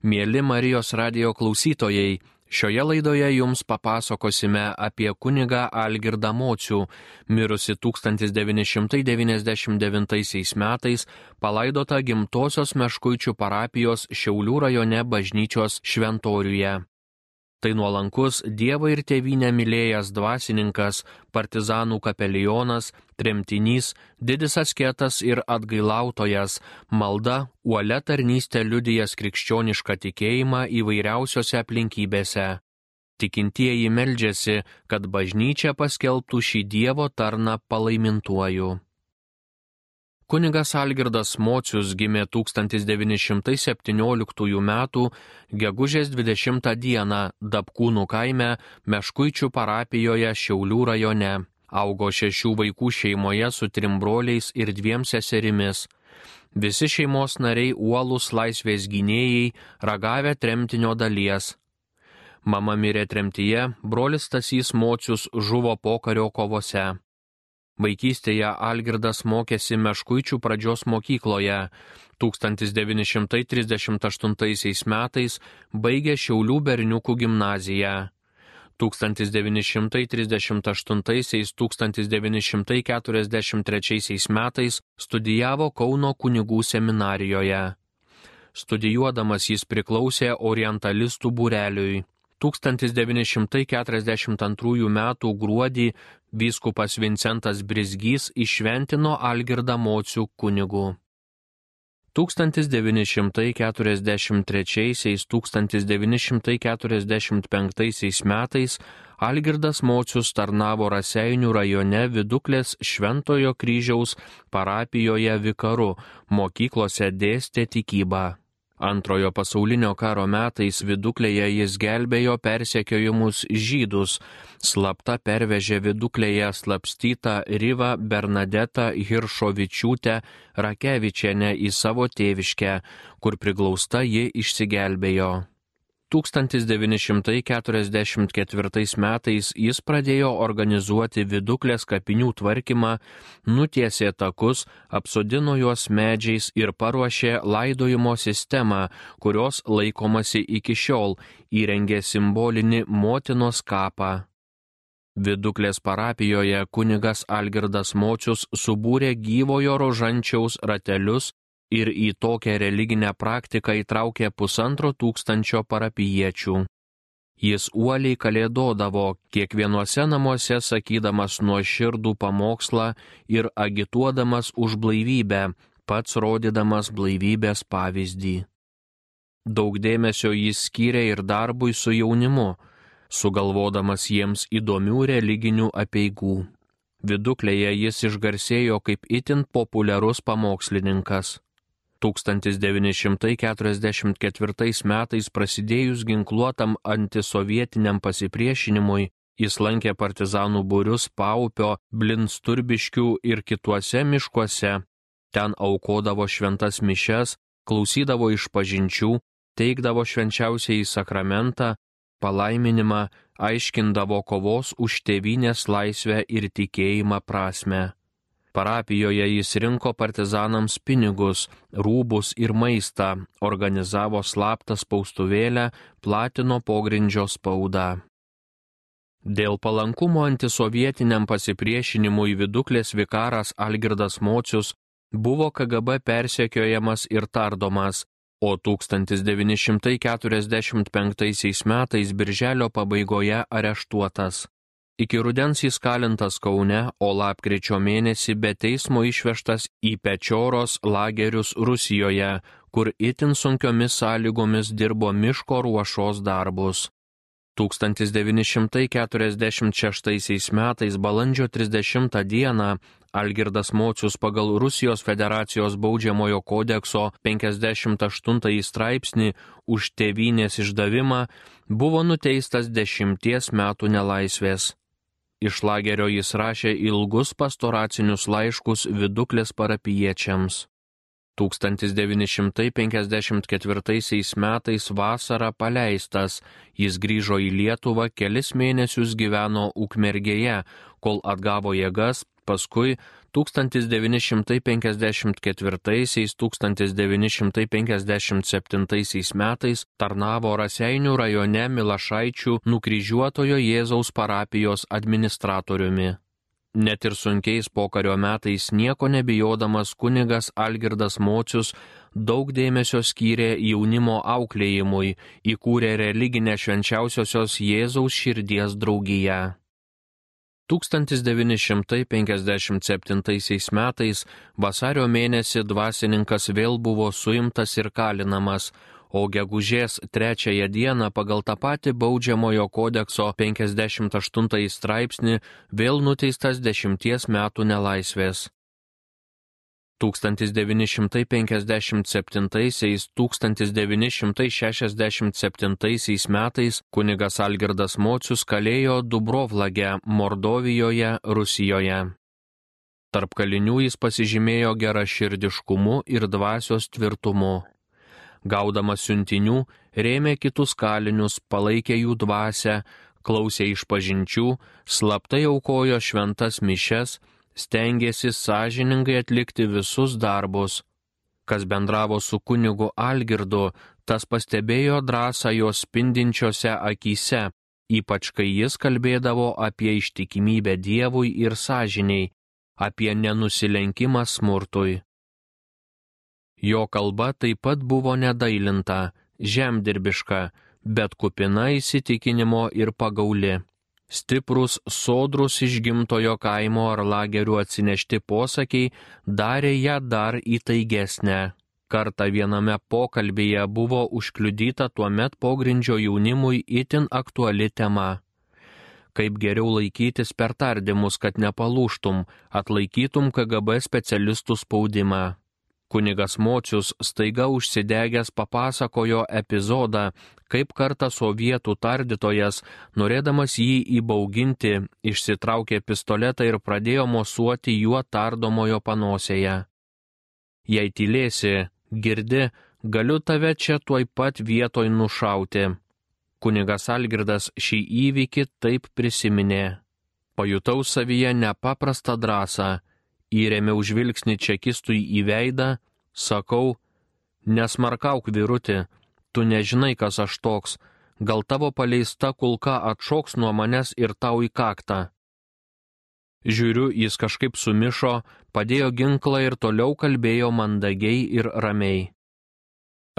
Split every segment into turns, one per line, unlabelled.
Mėly Marijos radio klausytojai, šioje laidoje jums papasakosime apie kunigą Algirdą Mocių, mirusi 1999 metais, palaidota gimtosios Meškuičių parapijos Šiaulių rajone bažnyčios šventoriuje. Tai nuolankus Dievą ir tėvynę mylėjęs dvasininkas, partizanų kapelionas, tremtinys, didis asketas ir atgailautojas, malda, uole tarnystė liudijas krikščionišką tikėjimą įvairiausiose aplinkybėse. Tikintieji meldžiasi, kad bažnyčia paskelbtų šį Dievo tarną palaimintuoju. Kunigas Algirdas Mocius gimė 1917 m. gegužės 20 d. Dabkūnų kaime Meškuičių parapijoje Šiaulių rajone. Augo šešių vaikų šeimoje su trim broliais ir dviem seserimis. Visi šeimos nariai uolus laisvės gynėjai, ragavę tremtinio dalies. Mama mirė tremtyje, brolis Tasys Mocius žuvo pokario kovose. Vaikystėje Algirdas mokėsi Meškuičių pradžios mokykloje. 1938 metais baigė Šiaulių berniukų gimnaziją. 1938-1943 metais studijavo Kauno kunigų seminarijoje. Studijuodamas jis priklausė orientalistų būreliui. 1942 m. gruodį vyskupas Vincentas Brizgys išventino Algirdą Mocių kunigu. 1943-1945 metais Algirdas Mocius tarnavo Raseinių rajone Viduklės Šventojo kryžiaus parapijoje Vikaru, mokyklose dėstė tikybą. Antrojo pasaulinio karo metais viduklėje jis gelbėjo persekiojimus žydus, slapta pervežė viduklėje slapstytą Ryvą Bernadetą Hiršovičiūtę Rakevičienę į savo tėviškę, kur priglausta ji išsigelbėjo. 1944 metais jis pradėjo organizuoti viduklės kapinių tvarkymą, nutiesė takus, apsodino juos medžiais ir paruošė laidojimo sistemą, kurios laikomasi iki šiol, įrengė simbolinį motinos kapą. Viduklės parapijoje kunigas Algirdas Močius subūrė gyvojo rožančiaus ratelius ir į tokią religinę praktiką įtraukė pusantro tūkstančio parapiečių. Jis uoliai kalėdodavo kiekvienuose namuose sakydamas nuoširdų pamokslą ir agituodamas už blaivybę, pats rodydamas blaivybės pavyzdį. Daug dėmesio jis skyrė ir darbui su jaunimu, sugalvodamas jiems įdomių religinių apieigų. Viduklėje jis išgarsėjo kaip itin populiarus pamokslininkas. 1944 metais prasidėjus ginkluotam antisovietiniam pasipriešinimui, jis lankė partizanų būrius Paupio, Blinsturbiškių ir kituose miškuose, ten aukodavo šventas mišes, klausydavo iš pažinčių, teikdavo švenčiausiai sakramentą, palaiminimą, aiškindavo kovos už tėvynės laisvę ir tikėjimą prasme. Parapijoje jis rinko partizanams pinigus, rūbus ir maistą, organizavo slaptą spaustuvėlę, platino pogrindžio spaudą. Dėl palankumo antisovietiniam pasipriešinimui viduklės vikaras Algirdas Mocius buvo KGB persekiojamas ir tardomas, o 1945 metais birželio pabaigoje areštuotas. Iki rudens jis kalintas Kaune, o lapkričio mėnesį be teismo išvežtas į Pečioros lagerius Rusijoje, kur itin sunkiomis sąlygomis dirbo miško ruošos darbus. 1946 metais balandžio 30 dieną Algirdas Mocius pagal Rusijos federacijos baudžiamojo kodekso 58 straipsnį už tėvynės išdavimą buvo nuteistas dešimties metų nelaisvės. Iš lagerio jis rašė ilgus pastoracinius laiškus viduklės parapiečiams. 1954 metais vasarą paleistas, jis grįžo į Lietuvą, kelis mėnesius gyveno Ukmergėje, kol atgavo jėgas, paskui 1954-1957 metais tarnavo Raseinių rajone Milašaičių nukryžiuotojo Jėzaus parapijos administratoriumi. Net ir sunkiais pokario metais nieko nebijodamas kunigas Algirdas Mocius daug dėmesio skyrė jaunimo auklėjimui, įkūrė religinę švenčiausiosios Jėzaus širdies draugiją. 1957 metais vasario mėnesį dvasininkas vėl buvo suimtas ir kalinamas, o gegužės trečiąją dieną pagal tą patį baudžiamojo kodekso 58 straipsnį vėl nuteistas dešimties metų nelaisvės. 1957-1967 metais kunigas Algirdas Mocius kalėjo Dubrovlage, Mordovijoje, Rusijoje. Tarp kalinių jis pasižymėjo geraširdiškumu ir dvasios tvirtumu gaudamas siuntinių, rėmė kitus kalinius, palaikė jų dvasę, klausė išpažinčių, slaptai aukojo šventas mišes, stengiasi sąžiningai atlikti visus darbus. Kas bendravo su kunigu Algirdu, tas pastebėjo drąsą jo spindinčiose akise, ypač kai jis kalbėdavo apie ištikimybę Dievui ir sąžiniai, apie nenusilenkimą smurtui. Jo kalba taip pat buvo nedailinta, žemdirbiška, bet kupina įsitikinimo ir pagauli. Stiprus, sodrus iš gimtojo kaimo ar lagerių atsinešti posakiai darė ją dar įtaigesnę. Kartą viename pokalbėje buvo užkliudyta tuo met pogrindžio jaunimui itin aktuali tema. Kaip geriau laikytis per tardymus, kad nepalūštum, atlaikytum KGB specialistų spaudimą. Kunigas Mocius staiga užsidegęs papasakojo epizodą, kaip kartą sovietų tardytojas, norėdamas jį įbauginti, išsitraukė pistoletą ir pradėjo mosuoti juo tardomojo panosėje. Jei tylėsi, girdi, galiu tave čia tuoj pat vietoj nušauti. Kunigas Algirdas šį įvykį taip prisiminė. Pajutau savyje nepaprastą drąsą įrėmiau žvilgsnį čekistui į veidą, sakau, nesmarkauk virutį, tu nežinai, kas aš toks, gal tavo paleista kulka atšoks nuo manęs ir tau į kaktą. Žiūriu, jis kažkaip sumišo, padėjo ginklą ir toliau kalbėjo mandagiai ir ramiai.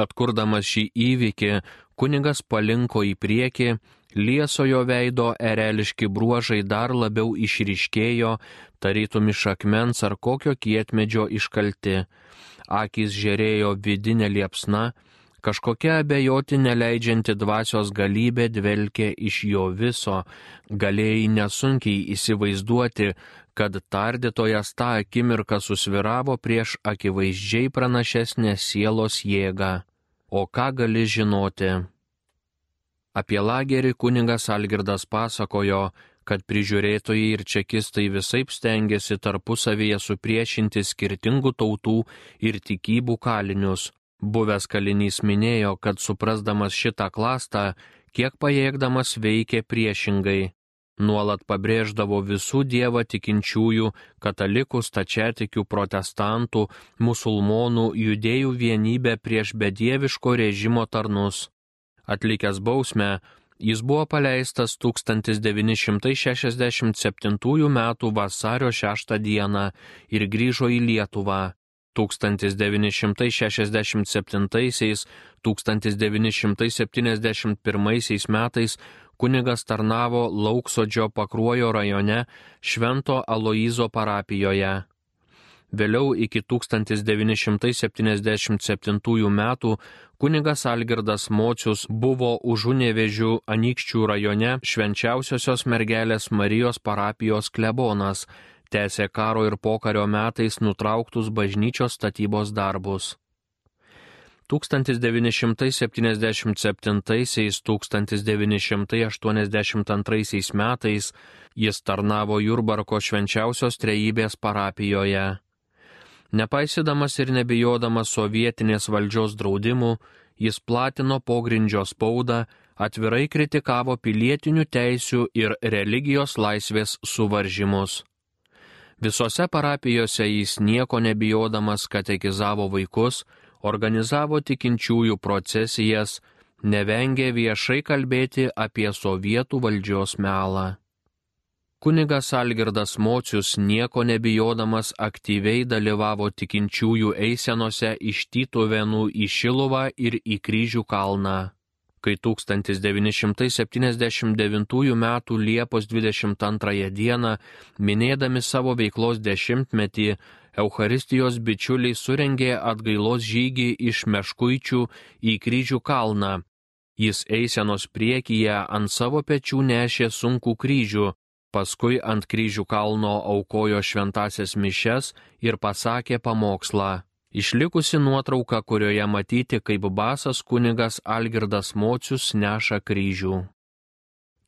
Atkurdamas šį įvykį, kunigas palinko į priekį, liesojo veido ereliški bruožai dar labiau išryškėjo, tarytum iš akmens ar kokio kietmedžio iškalti. Akis žėrėjo vidinė liepsna, kažkokia abejoti neleidžianti dvasios galybė dvelkė iš jo viso, galėjai nesunkiai įsivaizduoti, kad tardytojas tą akimirką susviravo prieš akivaizdžiai pranašesnę sielos jėgą. O ką gali žinoti? Apie lagerį kuningas Algirdas pasakojo, kad prižiūrėtojai ir čekistai visai stengiasi tarpusavyje supriešinti skirtingų tautų ir tikybų kalinius. Buvęs kalinys minėjo, kad suprasdamas šitą klastą, kiek pajėgdamas veikė priešingai. Nuolat pabrėždavo visų Dievą tikinčiųjų, katalikų, stačiatikių, protestantų, musulmonų, judėjų vienybę prieš bedieviško režimo tarnus. Atlikęs bausmę, Jis buvo paleistas 1967 m. vasario 6 d. ir grįžo į Lietuvą. 1967-1971 metais kunigas tarnavo Lauksodžio pakruojo rajone Švento Aloizo parapijoje. Vėliau iki 1977 metų kunigas Algirdas Mocius buvo užunevežių Anykščių rajone švenčiausiosios mergelės Marijos parapijos klebonas, tęsė karo ir pokario metais nutrauktus bažnyčios statybos darbus. 1977-1982 metais jis tarnavo Jurbarko švenčiausios trejybės parapijoje. Nepaisydamas ir nebijodamas sovietinės valdžios draudimų, jis platino pogrindžio spaudą, atvirai kritikavo pilietinių teisių ir religijos laisvės suvaržymus. Visose parapijose jis nieko nebijodamas katekizavo vaikus, organizavo tikinčiųjų procesijas, nevengė viešai kalbėti apie sovietų valdžios melą. Kunigas Algirdas Mocius nieko nebijodamas aktyviai dalyvavo tikinčiųjų eisenose iš Tytuvenų į Šiluvą ir į Kryžių kalną kai 1979 m. Liepos 22 d. minėdami savo veiklos dešimtmetį, Euharistijos bičiuliai surengė atgailos žygį iš Meškuičių į Kryžių kalną. Jis eisenos priekyje ant savo pečių nešė sunkų kryžių, paskui ant kryžių kalno aukojo šventasias mišes ir pasakė pamokslą. Išlikusi nuotrauka, kurioje matyti, kaip basas kunigas Algirdas Mocius neša kryžių.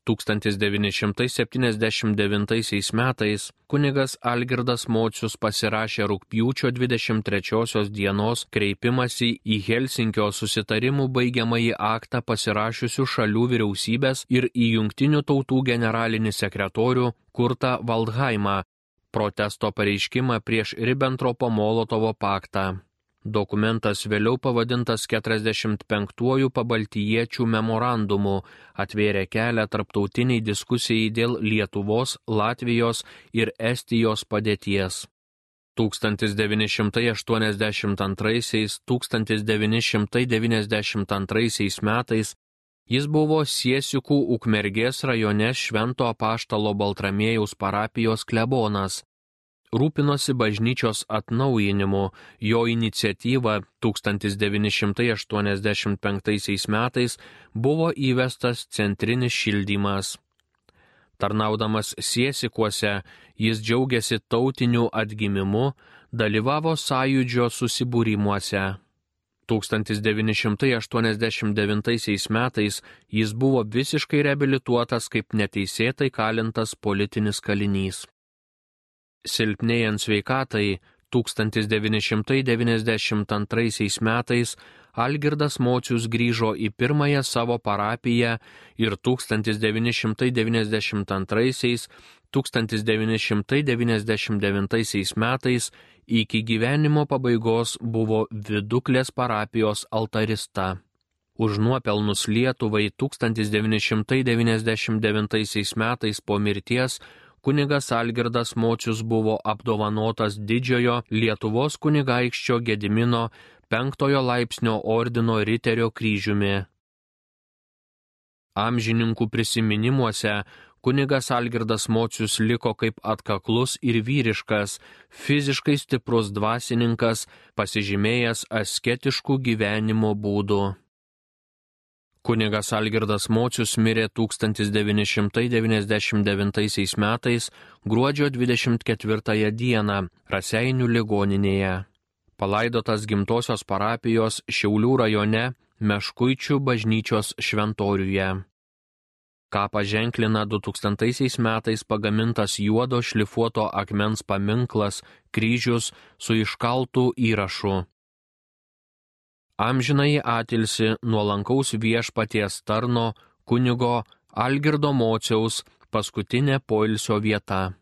1979 metais kunigas Algirdas Mocius pasirašė rūpjūčio 23 dienos kreipimąsi į Helsinkio susitarimų baigiamąjį aktą pasirašiusių šalių vyriausybės ir į Junktinių tautų generalinį sekretorių Kurtą Valdhaimą, protesto pareiškimą prieš Ribbentropo Molotovo paktą. Dokumentas vėliau pavadintas 45-ųjų pabaltijiečių memorandumu atvėrė kelią tarptautiniai diskusijai dėl Lietuvos, Latvijos ir Estijos padėties. 1982-1992 metais Jis buvo Siesikų Ukmergės rajone Švento apaštalo Baltramėjaus parapijos klebonas. Rūpinosi bažnyčios atnaujinimu, jo iniciatyva 1985 metais buvo įvestas centrinis šildymas. Tarnaudamas Siesikuose, jis džiaugiasi tautiniu atgimimu, dalyvavo sąjūdžio susibūrimuose. 1989 metais jis buvo visiškai reabilituotas kaip neteisėtai kalintas politinis kalinys. Silpnėjant sveikatai, 1992 metais Algirdas Mocius grįžo į pirmąją savo parapiją ir 1992-1999 metais iki gyvenimo pabaigos buvo viduklės parapijos altarista. Už nuopelnus Lietuvai 1999 metais po mirties kunigas Algirdas Mocius buvo apdovanotas didžiojo Lietuvos kunigaikščio Gedimino penktojo laipsnio ordino riterio kryžiumi. Amžininkų prisiminimuose kunigas Algirdas Mocius liko kaip atkaklus ir vyriškas, fiziškai stiprus dvasininkas, pasižymėjęs asketiškų gyvenimo būdų. Kunigas Algirdas Mocius mirė 1999 metais gruodžio 24 dieną Raseinių ligoninėje. Palaidotas gimtosios parapijos Šiaulių rajone Meškuičių bažnyčios šventoriuje ką paženklina 2000 metais pagamintas juodo šlifuoto akmens paminklas kryžius su iškaltų įrašu. Amžinai atilsi nuolankaus viešpaties tarno kunigo Algirdo Mociaus paskutinė poilsio vieta.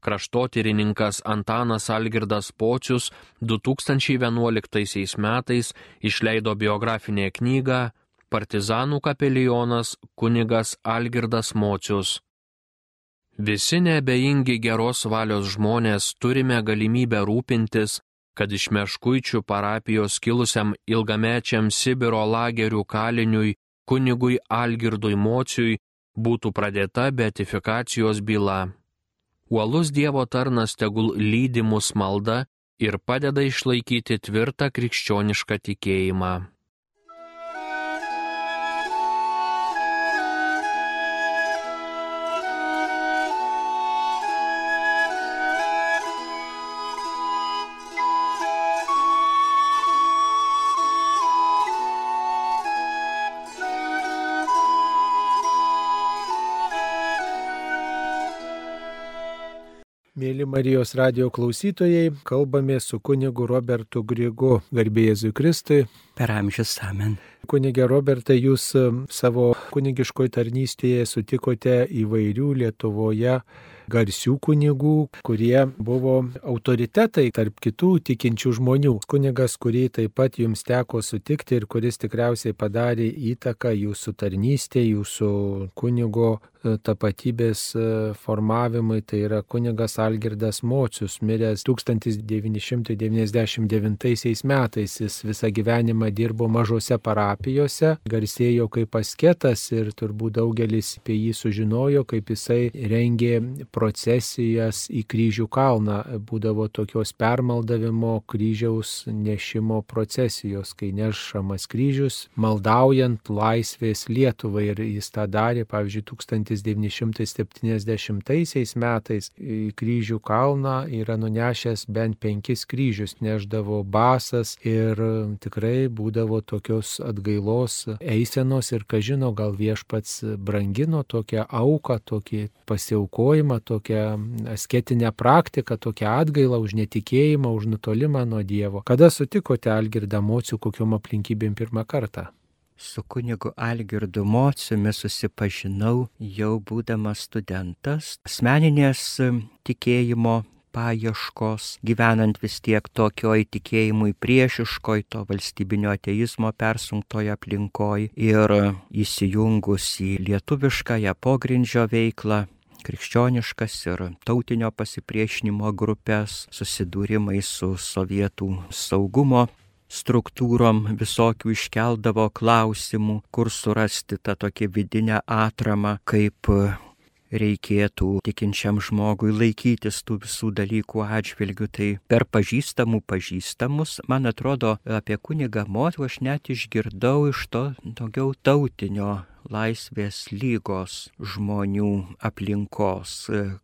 Kraštotyrininkas Antanas Algirdas Pocius 2011 metais išleido biografinę knygą partizanų kapelionas kunigas Algirdas Mocius. Visi nebeingi geros valios žmonės turime galimybę rūpintis, kad iš meškuičių parapijos kilusiam ilgamečiam Sibiro lagerių kaliniui kunigui Algirdui Mociui būtų pradėta beatifikacijos byla. Uolus Dievo tarnas tegul lydi mus malda ir padeda išlaikyti tvirtą krikščionišką tikėjimą.
Mėly Marijos radio klausytojai, kalbame su kunigu Robertu Grigu, garbė Jėzui Kristui.
Per amžius amen.
Kunigė Robertai, jūs um, savo kunigiškoje tarnystėje sutikote įvairių Lietuvoje garsių kunigų, kurie buvo autoritetai tarp kitų tikinčių žmonių. Kunigas, kurį taip pat jums teko sutikti ir kuris tikriausiai padarė įtaką jūsų tarnystė, jūsų kunigo tapatybės e, formavimui, tai yra kunigas Algirdas Mocius, miręs 1999 metais. Jis visą gyvenimą dirbo mažose parapijose, garsėjo kaip asketas ir turbūt daugelis apie jį sužinojo, kaip jisai rengė procesijas į kryžių kalną. Būdavo tokios permaldavimo kryžiaus nešimo procesijos, kai nešamas kryžius, maldaujant laisvės Lietuvai ir jis tą darė, pavyzdžiui, 1000 1970 metais į kryžių kalną yra nunešęs bent penkis kryžius, neždavo basas ir tikrai būdavo tokios atgailos eisenos ir kažino, gal viešpats brangino tokią auką, tokį pasiaukojimą, tokią asketinę praktiką, tokią atgailą už netikėjimą, už nutolimą nuo Dievo. Kada sutikote Algirdą Mocių, kokiom aplinkybėm pirmą kartą?
Su kunigu Algirdu Mociumi susipažinau jau būdamas studentas. Asmeninės tikėjimo paieškos, gyvenant vis tiek tokioj tikėjimui priešiškoj, to valstybinio ateizmo persunktoje aplinkoje ir įsijungus į lietuviškąją pogrindžio veiklą, krikščioniškas ir tautinio pasipriešinimo grupės, susidūrimai su sovietų saugumo struktūrom visokių iškeldavo klausimų, kur surasti tą tokią vidinę atramą, kaip reikėtų tikinčiam žmogui laikytis tų visų dalykų atžvilgių. Tai per pažįstamų pažįstamus, man atrodo, apie kunigą moterų aš net išgirdau iš to daugiau tautinio laisvės lygos žmonių aplinkos.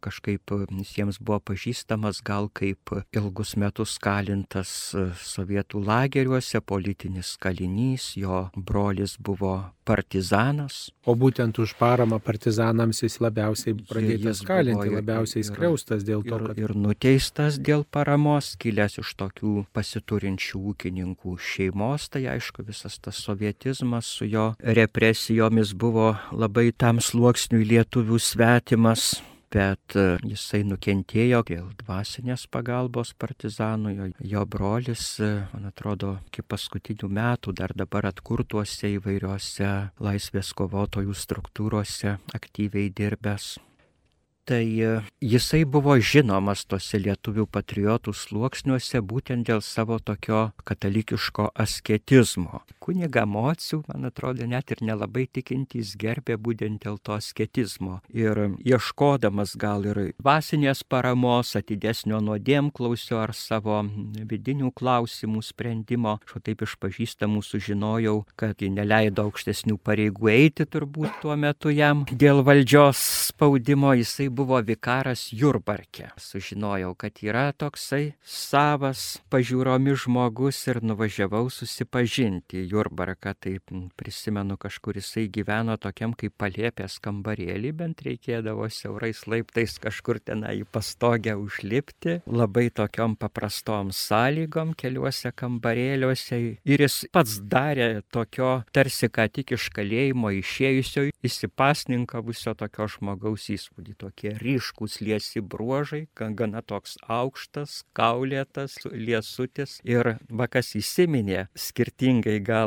Kažkaip visiems buvo pažįstamas gal kaip ilgus metus kalintas sovietų lageriuose politinis kalinys, jo brolis buvo partizanas.
O būtent už paramą partizanams jis labiausiai pradėtas kalinti, ir, labiausiai skriaustas dėl to,
kad... Ir, ir nuteistas dėl paramos, kilęs iš tokių pasiturinčių ūkininkų šeimos, tai aišku visas tas sovietizmas su jo represijomis buvo labai tam sluoksniui lietuvių svetimas, bet e, jisai nukentėjo dėl dvasinės pagalbos partizanų, jo, jo brolis, e, man atrodo, iki paskutinių metų dar dabar atkurtuose įvairiuose laisvės kovotojų struktūrose aktyviai dirbęs. Tai e, jisai buvo žinomas tose lietuvių patriotų sluoksniuose būtent dėl savo tokio katalikiško asketizmo. Kuniga Mocių, man atrodo, net ir nelabai tikintys gerbė būtent dėl to asketizmo. Ir ieškodamas gal ir dvasinės paramos, atidesnio nuodėmklausio ar savo vidinių klausimų sprendimo, aš taip iš pažįstamų sužinojau, kad neleido aukštesnių pareigų eiti turbūt tuo metu jam dėl valdžios spaudimo. Jisai buvo vikaras Jurbarke. Sužinojau, kad yra toksai savas pažiūromis žmogus ir nuvažiavau susipažinti Jurbarką. Taip prisimenu, kažkur jisai gyveno tokiam kaip palėpės kambarėlį, bent reikėdavo siaurais laiptais kažkur tenai į pastogę užlipti. Labai tokiom paprastom sąlygom keliuose kambarėliuose. Ir jis pats darė tokio tarsi ką tik iš kalėjimo išėjusio įsipasninkavusio tokio žmogaus įspūdį. Tokie ryškus liesi bruožai, gana toks aukštas, kaulėtas, liesutis. Ir vakas įsiminė, skirtingai gal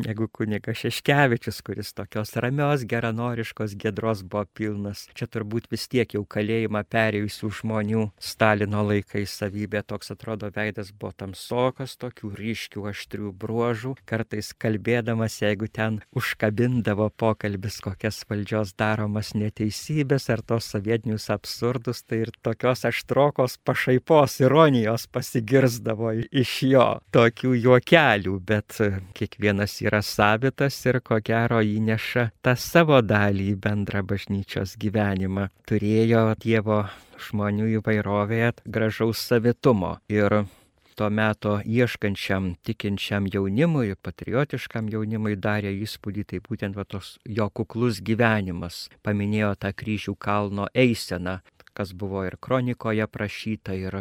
negu kuniga Šeškevičius, kuris tokios ramios, geranoriškos gedros buvo pilnas. Čia turbūt vis tiek jau kalėjimą perėjusių žmonių Stalino laikai savybė, toks atrodo veidas buvo tamsokas, tokių ryškių aštrių bruožų. Kartais kalbėdamas, jeigu ten užkabindavo pokalbis kokias valdžios daromas neteisybės ar tos sovietinius absurdus, tai ir tokios aštrokos pašaipos ironijos pasigirzdavo iš jo, tokių juokelių, bet kiekvienas yra savitas ir ko gero įneša tą savo dalį į bendrą bažnyčios gyvenimą. Turėjo Dievo žmonių įvairovėje gražaus savitumo ir to meto ieškančiam, tikinčiam jaunimui, patriotiškam jaunimui darė įspūdį, tai būtent va, tos jo kuklus gyvenimas. Paminėjo tą kryžių kalno eiseną, kas buvo ir kronikoje prašyta, ir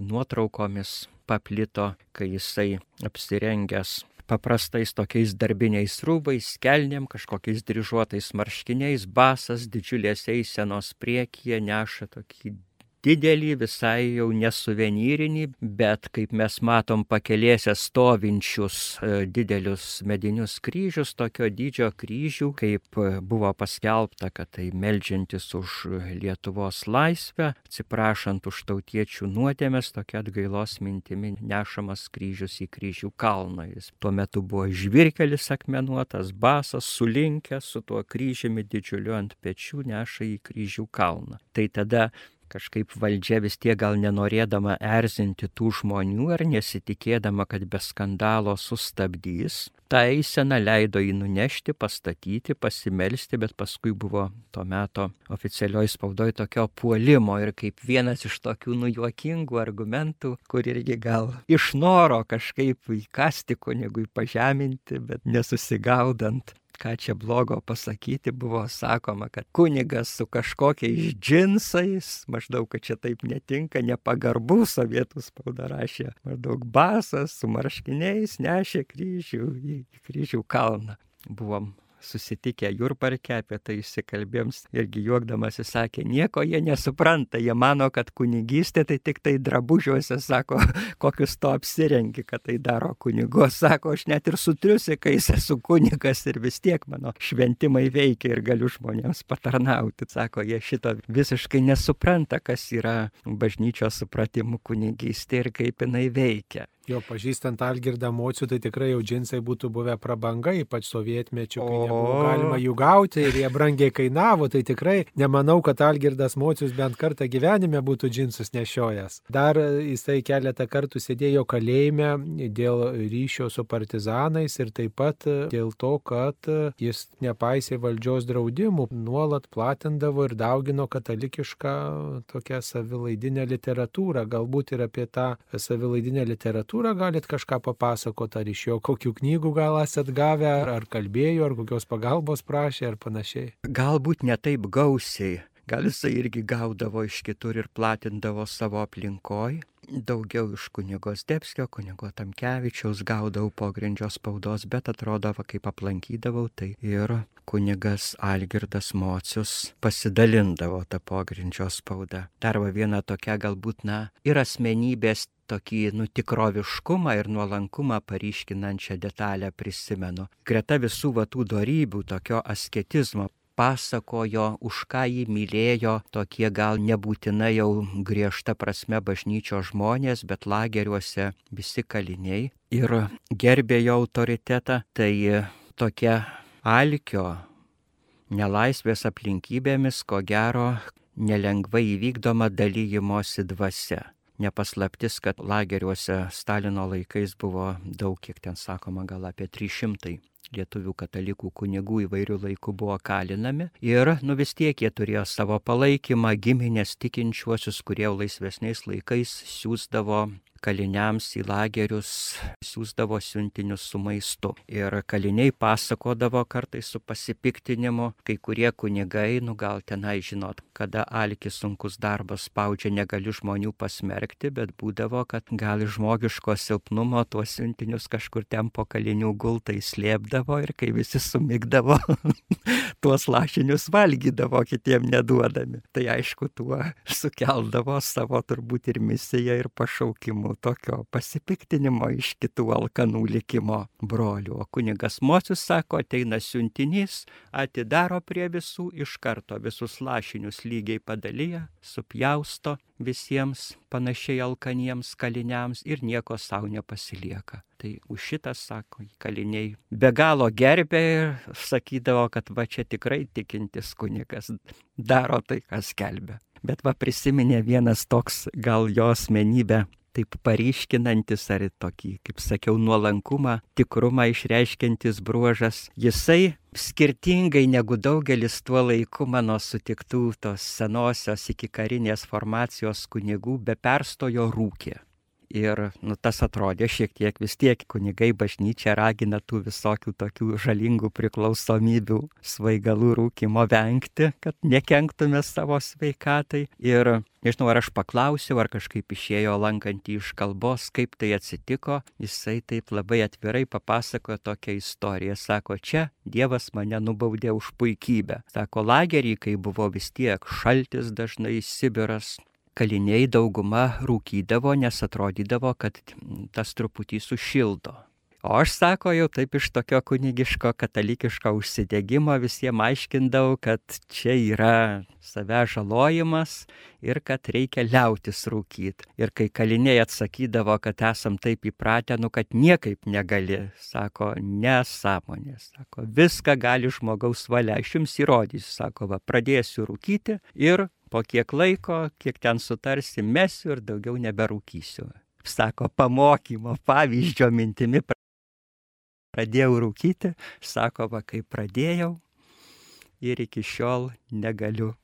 nuotraukomis paplito, kai jisai apsirengęs paprastais tokiais darbiniais rūbais, kelniam, kažkokiais dryžuotais marškiniais, basas, didžiulės eisenos priekyje neša tokį didelį, visai jau nesuvenyrinį, bet kaip mes matom pakelėse stovinčius e, didelius medinius kryžius, tokio dydžio kryžių, kaip e, buvo paskelbta, kad tai melžiantis už Lietuvos laisvę, atsiprašant už tautiečių nuodėmės, tokia atgailos mintimi nešamas kryžius į kryžių kalną. Jis tuo metu buvo žvirkelis akmenuotas, basas, surinkęs su tuo kryžiumi didžiuliu ant pečių neša į kryžių kalną. Tai tada kažkaip valdžia vis tiek gal nenorėdama erzinti tų žmonių ar nesitikėdama, kad be skandalo sustabdys, tą eiseną leido jį nunešti, pastatyti, pasimelsti, bet paskui buvo tuo metu oficialioji spaudoje tokio puolimo ir kaip vienas iš tokių nujuokingų argumentų, kur irgi gal iš noro kažkaip įkasti kunigui pažeminti, bet nesusigaudant ką čia blogo pasakyti, buvo sakoma, kad kunigas su kažkokiais džinsais, maždaug, kad čia taip netinka, nepagarbu sovietų spauda rašė, maždaug basas su marškiniais nešė kryžių į kryžių kalną. Buvom susitikę Jurparke, apie tai įsikalbėjom irgi juokdamas jis sakė, nieko jie nesupranta, jie mano, kad kunigystė tai tik tai drabužiuose, sako, kokius to apsirengi, kad tai daro kunigos, sako, aš net ir su triusikais esu kunigas ir vis tiek mano šventimai veikia ir galiu žmonėms patarnauti, sako, jie šito visiškai nesupranta, kas yra bažnyčios supratimų kunigystė ir kaip jinai veikia.
Jo, pažįstant Algirdą Mocių, tai tikrai jau džinsai būtų buvę prabanga, ypač sovietmečiu, kai nebuvo galima jų gauti ir jie brangiai kainavo, tai tikrai nemanau, kad Algirdas Mocius bent kartą gyvenime būtų džinsus nešiojęs. Dar jisai keletą kartų sėdėjo kalėjime dėl ryšio su partizanais ir taip pat dėl to, kad jis nepaisė valdžios draudimų, nuolat platindavo ir daugino katalikišką tokią savilaidinę literatūrą, galbūt ir apie tą savilaidinę literatūrą literatūrą galit kažką papasakoti, ar iš jo kokių knygų gal esat gavę, ar, kalbėjo, ar kokios pagalbos prašė, ar panašiai?
Galbūt ne taip gausiai. Gal jisai irgi gaudavo iš kitur ir platindavo savo aplinkoj. Daugiau iš kunigo Stepskio, kunigo Tamkevičiaus gaudavau pogrindžio spaudos, bet atrodo, va, kaip aplankydavau, tai ir kunigas Algirdas Mocius pasidalindavo tą pogrindžio spaudą. Dar va viena tokia galbūt, na, ir asmenybės tokį nutikroviškumą ir nuolankumą paryškinančią detalę prisimenu. Greta visų vatų darybių, tokio asketizmo pasakojo, už ką jį mylėjo tokie gal nebūtinai jau griežta prasme bažnyčio žmonės, bet lageriuose visi kaliniai ir gerbė jo autoritetą, tai tokia alkio nelaisvės aplinkybėmis, ko gero, nelengvai įvykdoma dalyjimosi dvasia. Nepaslaptis, kad lageriuose Stalino laikais buvo daug, kiek ten sakoma, gal apie 300 lietuvių katalikų kunigų įvairių laikų buvo kalinami ir nu vis tiek jie turėjo savo palaikymą, giminės tikinčiuosius, kurie laisvesniais laikais siūsdavo kaliniams į lagerius siūsdavo siuntinius su maistu. Ir kaliniai pasakodavo kartais su pasipiktinimu, kai kurie kunigai, nu gal tenai žinot, kada alkis sunkus darbas spaudžia, negali žmonių pasmerkti, bet būdavo, kad gal žmogiško silpnumo tuos siuntinius kažkur ten po kalinių gultai slėpdavo ir kai visi sumigdavo, tuos lašinius valgydavo kitiem neduodami. Tai aišku, tuo sukeldavo savo turbūt ir misiją ir pašaukimą likimų, tokio pasipiktinimo iš kitų alkanų likimo brolių. O kunigas Mosius sako, ateina siuntinys, atidaro prie visų iš karto visus lašinius lygiai padalyja, supjausto visiems panašiai alkaniems kaliniams ir nieko savo nepasilieka. Tai už šitą, sako, kaliniai be galo gerbė ir sakydavo, kad va čia tikrai tikintis kunigas daro tai, kas kelbė. Bet va prisiminė vienas toks gal jo asmenybę taip paryškinantis ar tokį, kaip sakiau, nuolankumą, tikrumą išreiškiantis bruožas. Jisai skirtingai negu daugelis tuo laiku mano sutiktų tos senosios iki karinės formacijos kunigų be perstojo rūkė. Ir nu, tas atrodė šiek tiek vis tiek kunigai bažnyčia ragina tų visokių tokių žalingų priklausomybių, svaigalų rūkimo vengti, kad nekenktume savo sveikatai. Ir nežinau, ar aš paklausiau, ar kažkaip išėjo lankantį iš kalbos, kaip tai atsitiko. Jisai taip labai atvirai papasakojo tokią istoriją. Sako, čia Dievas mane nubaudė už puikybę. Sako, lagerį, kai buvo vis tiek šaltis dažnai Sibiras, kaliniai dauguma rūkydavo, nes atrodydavo, kad tas truputį sušildo. O aš sako, jau taip iš tokio kunigiško katalikiško užsidėgymo visiems aiškindavau, kad čia yra save žalojimas ir kad reikia liautis rūkyti. Ir kai kaliniai atsakydavo, kad esam taip įpratę, nu kad niekaip negali, sako, nesąmonė, sako, viską gali žmogaus valia, aš jums įrodysiu, sako, va, pradėsiu rūkyti ir po kiek laiko, kiek ten sutarsi, mesiu ir daugiau neberūkysiu. Sako, pamokymo, pavyzdžio mintimi pradėjau rūkyti, sako, va, kai pradėjau ir iki šiol negaliu.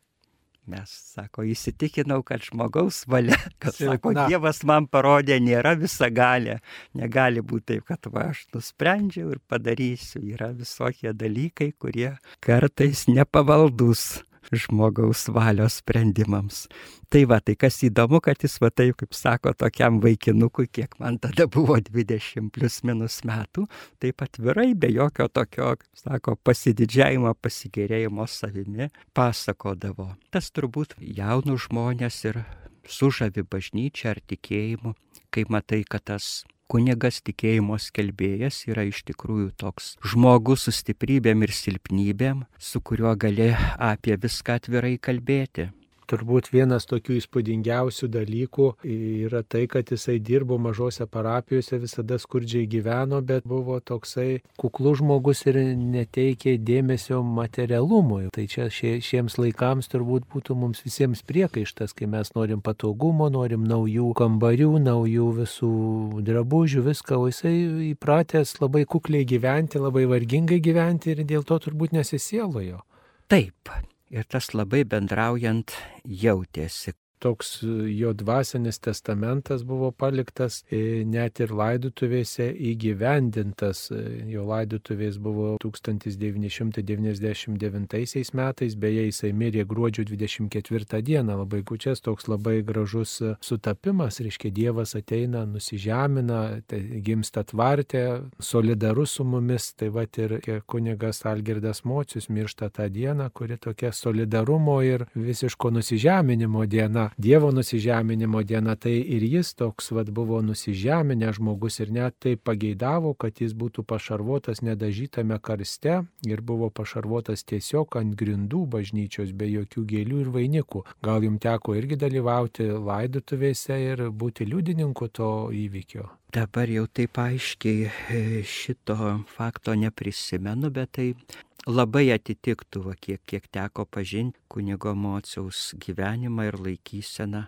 Mes, sako, įsitikinau, kad žmogaus valia, kad, sako, Dievas man parodė, nėra visa galė. Negali būti taip, kad va, aš nusprendžiau ir padarysiu. Yra visokie dalykai, kurie kartais nepavaldus žmogaus valios sprendimams. Tai va, tai kas įdomu, kad jis va taip, kaip sako, tokiam vaikinukui, kiek man tada buvo 20 plus minus metų, taip atvirai, be jokio tokio, kaip sako, pasididžiavimo, pasigėrėjimo savimi pasakodavo. Tas turbūt jaunų žmonės ir sužavi bažnyčia ar tikėjimu, kai matai, kad tas kunigas tikėjimo skelbėjas yra iš tikrųjų toks žmogus su stiprybėm ir silpnybėm, su kuriuo gali apie viską atvirai kalbėti.
Turbūt vienas tokių įspūdingiausių dalykų yra tai, kad jisai dirbo mažose parapijose, visada skurdžiai gyveno, bet buvo toksai kuklus žmogus ir neteikė dėmesio materialumui. Tai čia šie, šiems laikams turbūt būtų mums visiems priekaištas, kai mes norim patogumo, norim naujų kambarių, naujų visų drabužių, viską, o jisai įpratęs labai kukliai gyventi, labai vargingai gyventi ir dėl to turbūt nesisėlojo.
Taip, ir tas labai bendraujant jautėsi,
toks e, jo dvasinis testamentas buvo paliktas, e, net ir laidutuvėse įgyvendintas. E, jo laidutuvės buvo 1999 metais, beje, jisai mirė gruodžio 24 dieną, labai gučias, toks labai gražus sutapimas, reiškia Dievas ateina, nusižemina, tai gimsta tvartė, solidarus su mumis, tai va ir kunigas Algirdas Mocius miršta tą dieną, kuri tokia solidarumo ir visiško nusižeminimo diena. Dievo nusižeminimo diena, tai ir jis toks vad buvo nusižeminęs žmogus ir net tai pageidavo, kad jis būtų pašarvotas nedažytame karste ir buvo pašarvotas tiesiog ant grindų bažnyčios be jokių gėlių ir vainikų. Gal jums teko irgi dalyvauti laidotuvėse ir būti liudininku to įvykio?
Dabar jau taip aiškiai e, šito fakto neprisimenu, bet tai labai atitiktų, va, kiek, kiek teko pažinti kunigo mociaus gyvenimą ir laikyseną.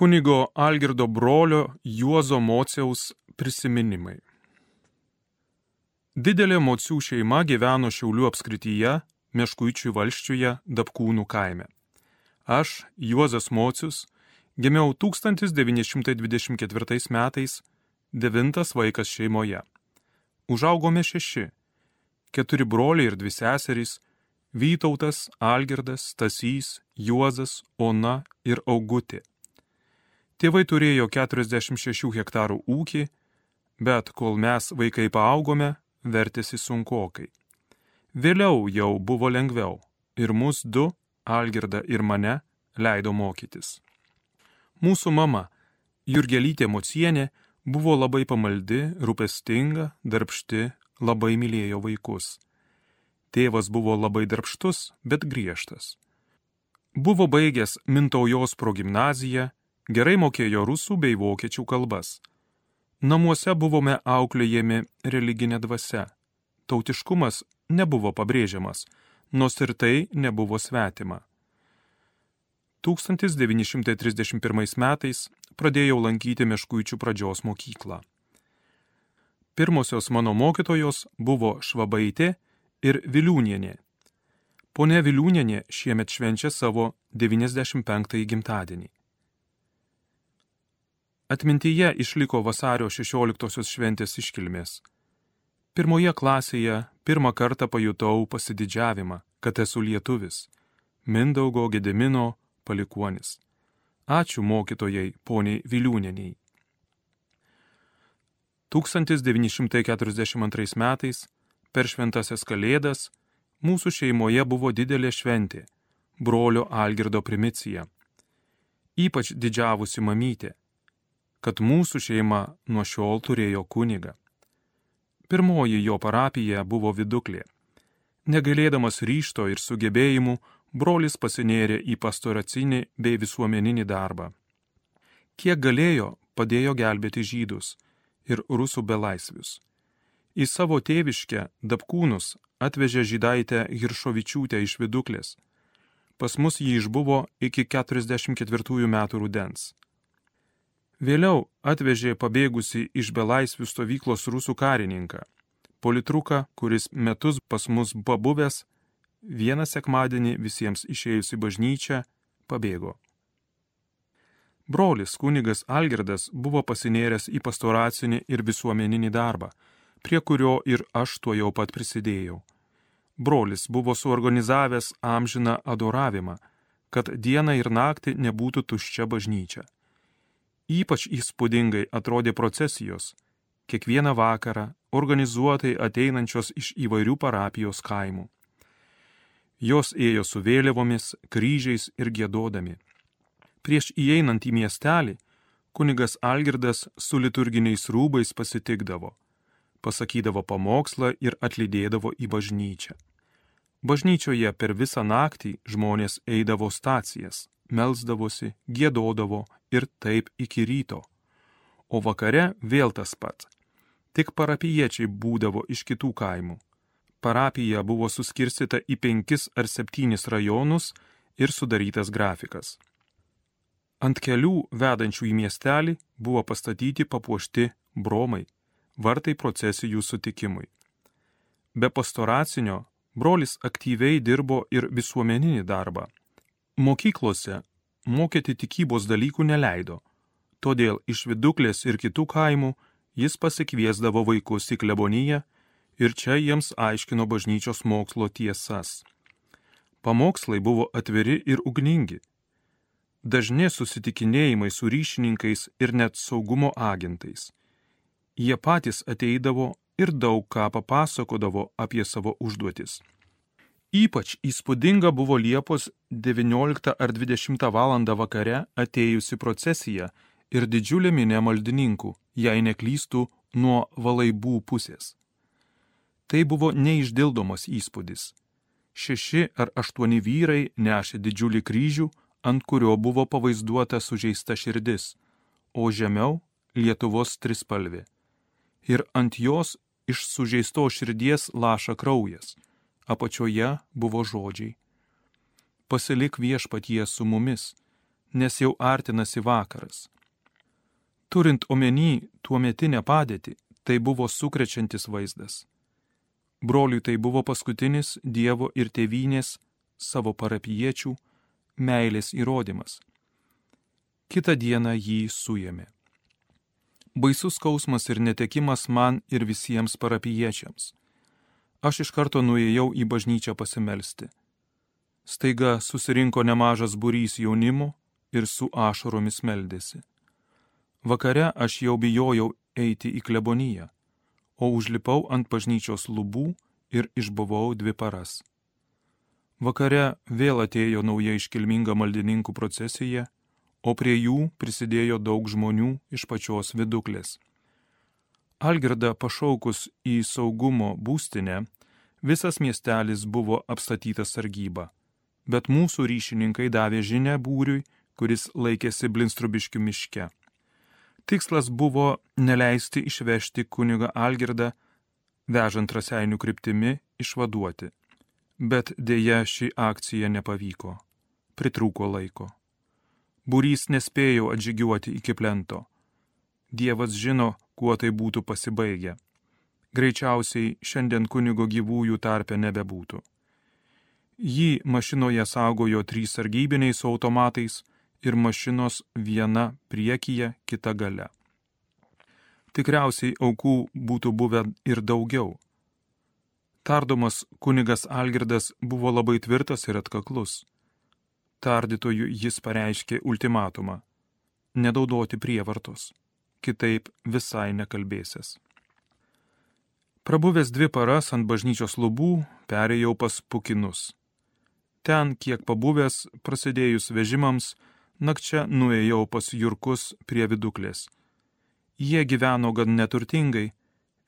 Kunigo Algirdo brolio Juozo Mociaus prisiminimai. Didelė Mocių šeima gyveno Šiaulių apskrityje, Meškuičių valščiuje, Dapkūnų kaime. Aš, Juozas Mocius, gimiau 1924 metais, devintas vaikas šeimoje. Užaugome šeši - keturi broliai ir dvi seserys - Vytautas, Algirdas, Stasys, Juozas, Ona ir Augutė. Tėvai turėjo 46 hektarų ūkį, bet kol mes vaikai paaugome, vertėsi sunkokai. Vėliau jau buvo lengviau ir mus du, Algirdą ir mane, leido mokytis. Mūsų mama, Jurgelytė Mocienė, buvo labai pamaldi, rūpestinga, darbšti, labai mylėjo vaikus. Tėvas buvo labai darbštus, bet griežtas. Buvo baigęs Mintaujos progymnaziją gerai mokėjo rusų bei vokiečių kalbas. Namuose buvome auklėjami religinė dvasia. Tautiškumas nebuvo pabrėžiamas, nors ir tai nebuvo svetima. 1931 metais pradėjau lankyti Meškuičių pradžios mokyklą. Pirmosios mano mokytojos buvo Švabaitė ir Viliūnienė. Pone Viliūnienė šiemet švenčia savo 95 gimtadienį. Atmintyje išliko vasario 16 šventės iškilmės. Pirmoje klasėje pirmą kartą pajutau pasididžiavimą, kad esu lietuvis - Mindaugo Gedemino palikuonis. Ačiū mokytojai poniai Viliūneniai. 1942 metais per šventasias kalėdas mūsų šeimoje buvo didelė šventė - brolio Algirdo primicija. Ypač didžiavusi mamytė, kad mūsų šeima nuo šiol turėjo kunigą. Pirmoji jo parapija buvo viduklė. Negalėdamas ryšto ir sugebėjimų, brolis pasinėrė į pastoracinį bei visuomeninį darbą. Kiek galėjo, padėjo gelbėti žydus ir rusų belaisvius. Į savo tėviškę Dabkūnus atvežė žydaitę Hiršovičiūtę iš viduklės. Pas mus jį išbuvo iki 44 metų rudens. Vėliau atvežė pabėgusi iš belaisvių stovyklos rusų karininką. Politruką, kuris metus pas mus pabuvęs, vieną sekmadienį visiems išėjus į bažnyčią, pabėgo. Brolis kunigas Algirdas buvo pasinėręs į pastoracinį ir visuomeninį darbą, prie kurio ir aš tuo jau pat prisidėjau. Brolis buvo suorganizavęs amžiną adoravimą, kad dieną ir naktį nebūtų tuščia bažnyčia. Ypač įspūdingai atrodė procesijos, kiekvieną vakarą organizuotai ateinančios iš įvairių parapijos kaimų. Jos ėjo su vėliavomis, kryžiais ir gėdodami. Prieš įeinant į miestelį, kunigas Algirdas su liturginiais rūbais pasitikdavo, pasakydavo pamokslą ir atlydėdavo į bažnyčią. Bažnyčioje per visą naktį žmonės eidavo stacijas, melzdavosi, gėdodavo ir taip iki ryto. O vakare vėl tas pats. Tik parapiečiai būdavo iš kitų kaimų parapija buvo suskirstyta į penkis ar septynis rajonus ir sudarytas grafikas. Ant kelių vedančių į miestelį buvo pastatyti papuošti bromai, vartai procesijų sutikimui. Be pastoracinio brolis aktyviai dirbo ir visuomeninį darbą. Mokyklose mokyti tikybos dalykų neleido, todėl iš viduklės ir kitų kaimų jis pasikviesdavo vaikus į kleboniją ir čia jiems aiškino bažnyčios mokslo tiesas. Pamokslai buvo atviri ir ugningi. Dažni susitikinėjimai su ryšininkais ir net saugumo agentais. Jie patys ateidavo ir daug ką papasakodavo apie savo užduotis. Ypač įspūdinga buvo Liepos 19 ar 20 val. vakare atėjusi procesija ir didžiulė minė maldininkų, jei neklystų, nuo valaibų pusės. Tai buvo neišdildomas įspūdis. Šeši ar aštuoni vyrai nešė didžiulį kryžių, ant kurio buvo pavaizduota sužeista širdis, o žemiau Lietuvos trispalvė. Ir ant jos iš sužeisto širdies laša kraujas, apačioje buvo žodžiai. Pasilik viešpatie su mumis, nes jau artinasi vakaras. Turint omeny tuo metinę padėtį, tai buvo sukrečiantis vaizdas. Broliui tai buvo paskutinis Dievo ir tėvynės savo parapiečių meilės įrodymas. Kita diena jį suėmė. Baisus skausmas ir netekimas man ir visiems parapiečiams. Aš iš karto nuėjau į bažnyčią pasimelsti. Staiga susirinko nemažas būrys jaunimo ir su ašaromis meldėsi. Vakare aš jau bijojau eiti į kleboniją o užlipau ant bažnyčios lubų ir išbuvau dvi paras. Vakare vėl atėjo nauja iškilminga maldininkų procesija, o prie jų prisidėjo daug žmonių iš pačios viduklės. Algirda pašaukus į saugumo būstinę, visas miestelis buvo apstatytas sargyba, bet mūsų ryšininkai davė žinę būriui, kuris laikėsi Blinstrubiškių miške. Tikslas buvo neleisti išvežti kuniga Algirdą, vežant raseinių kryptimi, išvaduoti. Bet dėja ši akcija nepavyko. Pritrūko laiko. Būrys nespėjo atžygiuoti iki plento. Dievas žino, kuo tai būtų pasibaigę. Greičiausiai šiandien kunigo gyvųjų tarpe nebebūtų. Jį mašinoje saugojo trys sargybiniai su automatais ir mašinos viena priekyje, kita gale. Tikriausiai aukų būtų buvę ir daugiau. Tardomas kunigas Algirdas buvo labai tvirtas ir atkaklus. Tardytojų jis pareiškė ultimatumą - nedaudoti prievartos, kitaip visai nekalbėsės. Prabuvęs dvi paras ant bažnyčios lubų, perėjau pas pukinus. Ten, kiek pabuvęs, prasidėjus vežimams, nakčia nuėjau pas Jurkus prie viduklės. Jie gyveno gan neturtingai,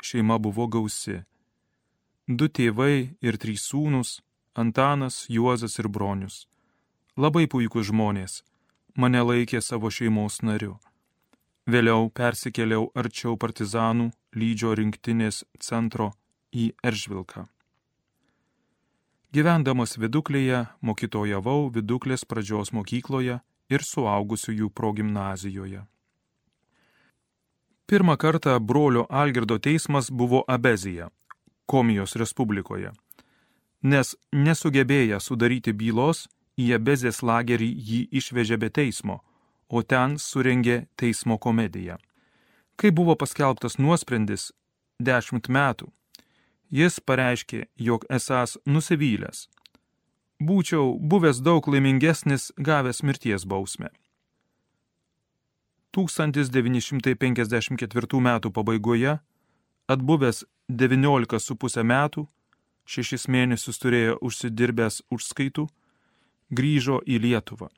šeima buvo gausi. Du tėvai ir trys sūnus - Antanas, Juozas ir Bronius. Labai puikūs žmonės, mane laikė savo šeimos nariu. Vėliau persikėliau arčiau partizanų lydžio rinktinės centro į Eržvilką. Gyvendamas viduklėje mokytojavau viduklės pradžios mokykloje ir suaugusiųjų progimnazijoje. Pirmą kartą brolio Algirdo teismas buvo Abezija, Komijos Respublikoje, nes nesugebėję sudaryti bylos, į Abezės lagerį jį išvežė be teismo, o ten surengė teismo komediją. Kai buvo paskelbtas nuosprendis - dešimt metų, jis pareiškė, jog esas nusivylęs būčiau buvęs daug laimingesnis gavęs mirties bausmę. 1954 m. pabaigoje, atbuvęs 19,5 metų, šešis mėnesius turėjo užsidirbęs užskaitų, grįžo į Lietuvą.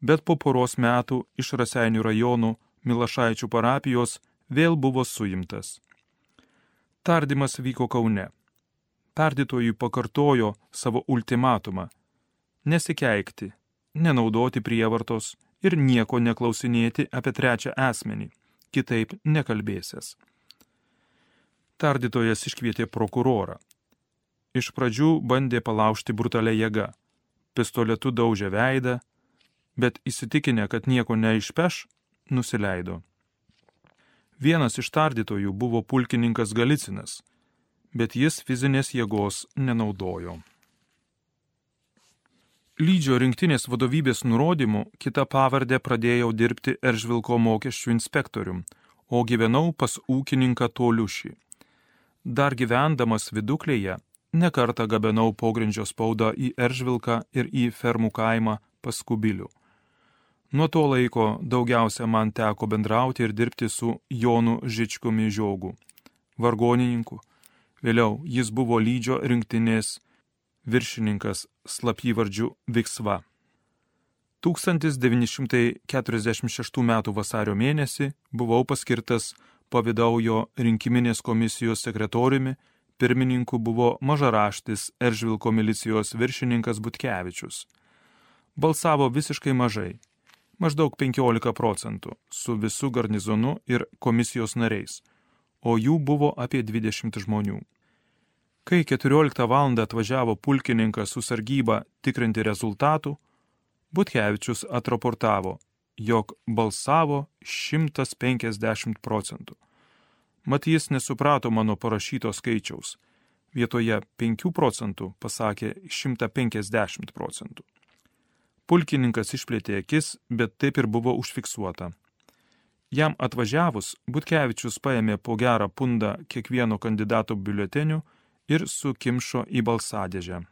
Bet po poros metų iš Raseinių rajonų Milašaičių parapijos vėl buvo suimtas. Tardymas vyko Kaune tardytojui pakartojo savo ultimatumą - nesikeikti, nenaudoti prievartos ir nieko neklausinėti apie trečią asmenį, kitaip nekalbėsės. Tardytojas iškvietė prokurorą. Iš pradžių bandė palaužti brutalią jėgą, pistoletu daužė veidą, bet įsitikinę, kad nieko neišpeš, nusileido. Vienas iš tardytojų buvo pulkininkas Galicinas – bet jis fizinės jėgos nenaudojo. Lydžio rinktinės vadovybės nurodymu kitą pavardę pradėjau dirbti Eržvilko mokesčių inspektorium, o gyvenau pas ūkininką Toliušį. Dar gyvendamas viduklėje, nekartą gabenau pogrindžio spaudą į Eržvilką ir į fermų kaimą pas Kubilių. Nuo to laiko daugiausia man teko bendrauti ir dirbti su Jonu Žičkumi Žiogu, vargonininku, Vėliau jis buvo lydžio rinktinės viršininkas slapyvardžiu Viksva. 1946 m. vasario mėnesį buvau paskirtas pavydaujo rinkiminės komisijos sekretoriumi, pirmininku buvo mažaraštis Eržvilko milicijos viršininkas Butkevičius. Balsavo visiškai mažai, maždaug 15 procentų, su visu garnizonu ir komisijos nariais, o jų buvo apie 20 žmonių. Kai 14 val. atvažiavo pulkininkas su sargyba tikrinti rezultatų, Butkevičius atraportavo, jog balsavo 150 procentų. Mat jis nesuprato mano parašyto skaičiaus. Vietoje 5 procentų pasakė 150 procentų. Pulkininkas išplėtė akis, bet taip ir buvo užfiksuota. Jam atvažiavus, Butkevičius paėmė po gerą pundą kiekvieno kandidato biuletenių ir sukimšo į balsadėžę.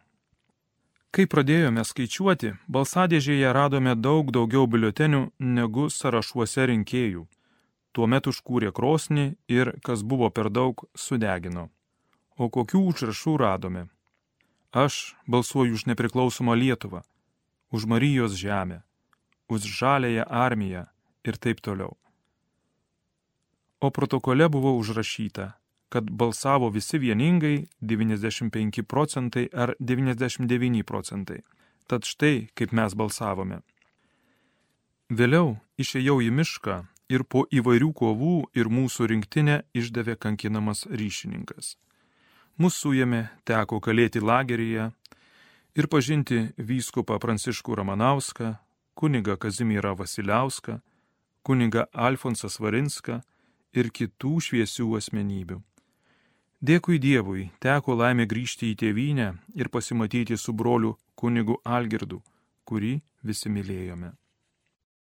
Kai pradėjome skaičiuoti, balsadėžėje radome daug daugiau biuletenių negu sąrašuose rinkėjų. Tuomet užkūrė krosnį ir, kas buvo per daug, sudegino. O kokių užrašų radome? Aš balsuoju už nepriklausomą Lietuvą, už Marijos žemę, už žalėją armiją ir taip toliau. O protokole buvo užrašyta kad balsavo visi vieningai 95 procentai ar 99 procentai. Tad štai kaip mes balsavome. Vėliau išėjau į mišką ir po įvairių kovų ir mūsų rinktinę išdavė kankinamas ryšininkas. Mūsų suėmė, teko kalėti lageryje, ir pažinti vyskupą Pranciškų Ramanauską, kunigą Kazimierą Vasiliauską, kunigą Alfonsą Svarinską ir kitų šviesių asmenybių. Dėkui Dievui, teko laimė grįžti į tėvynę ir pasimatyti su broliu kunigu Algirdu, kurį visi mylėjome.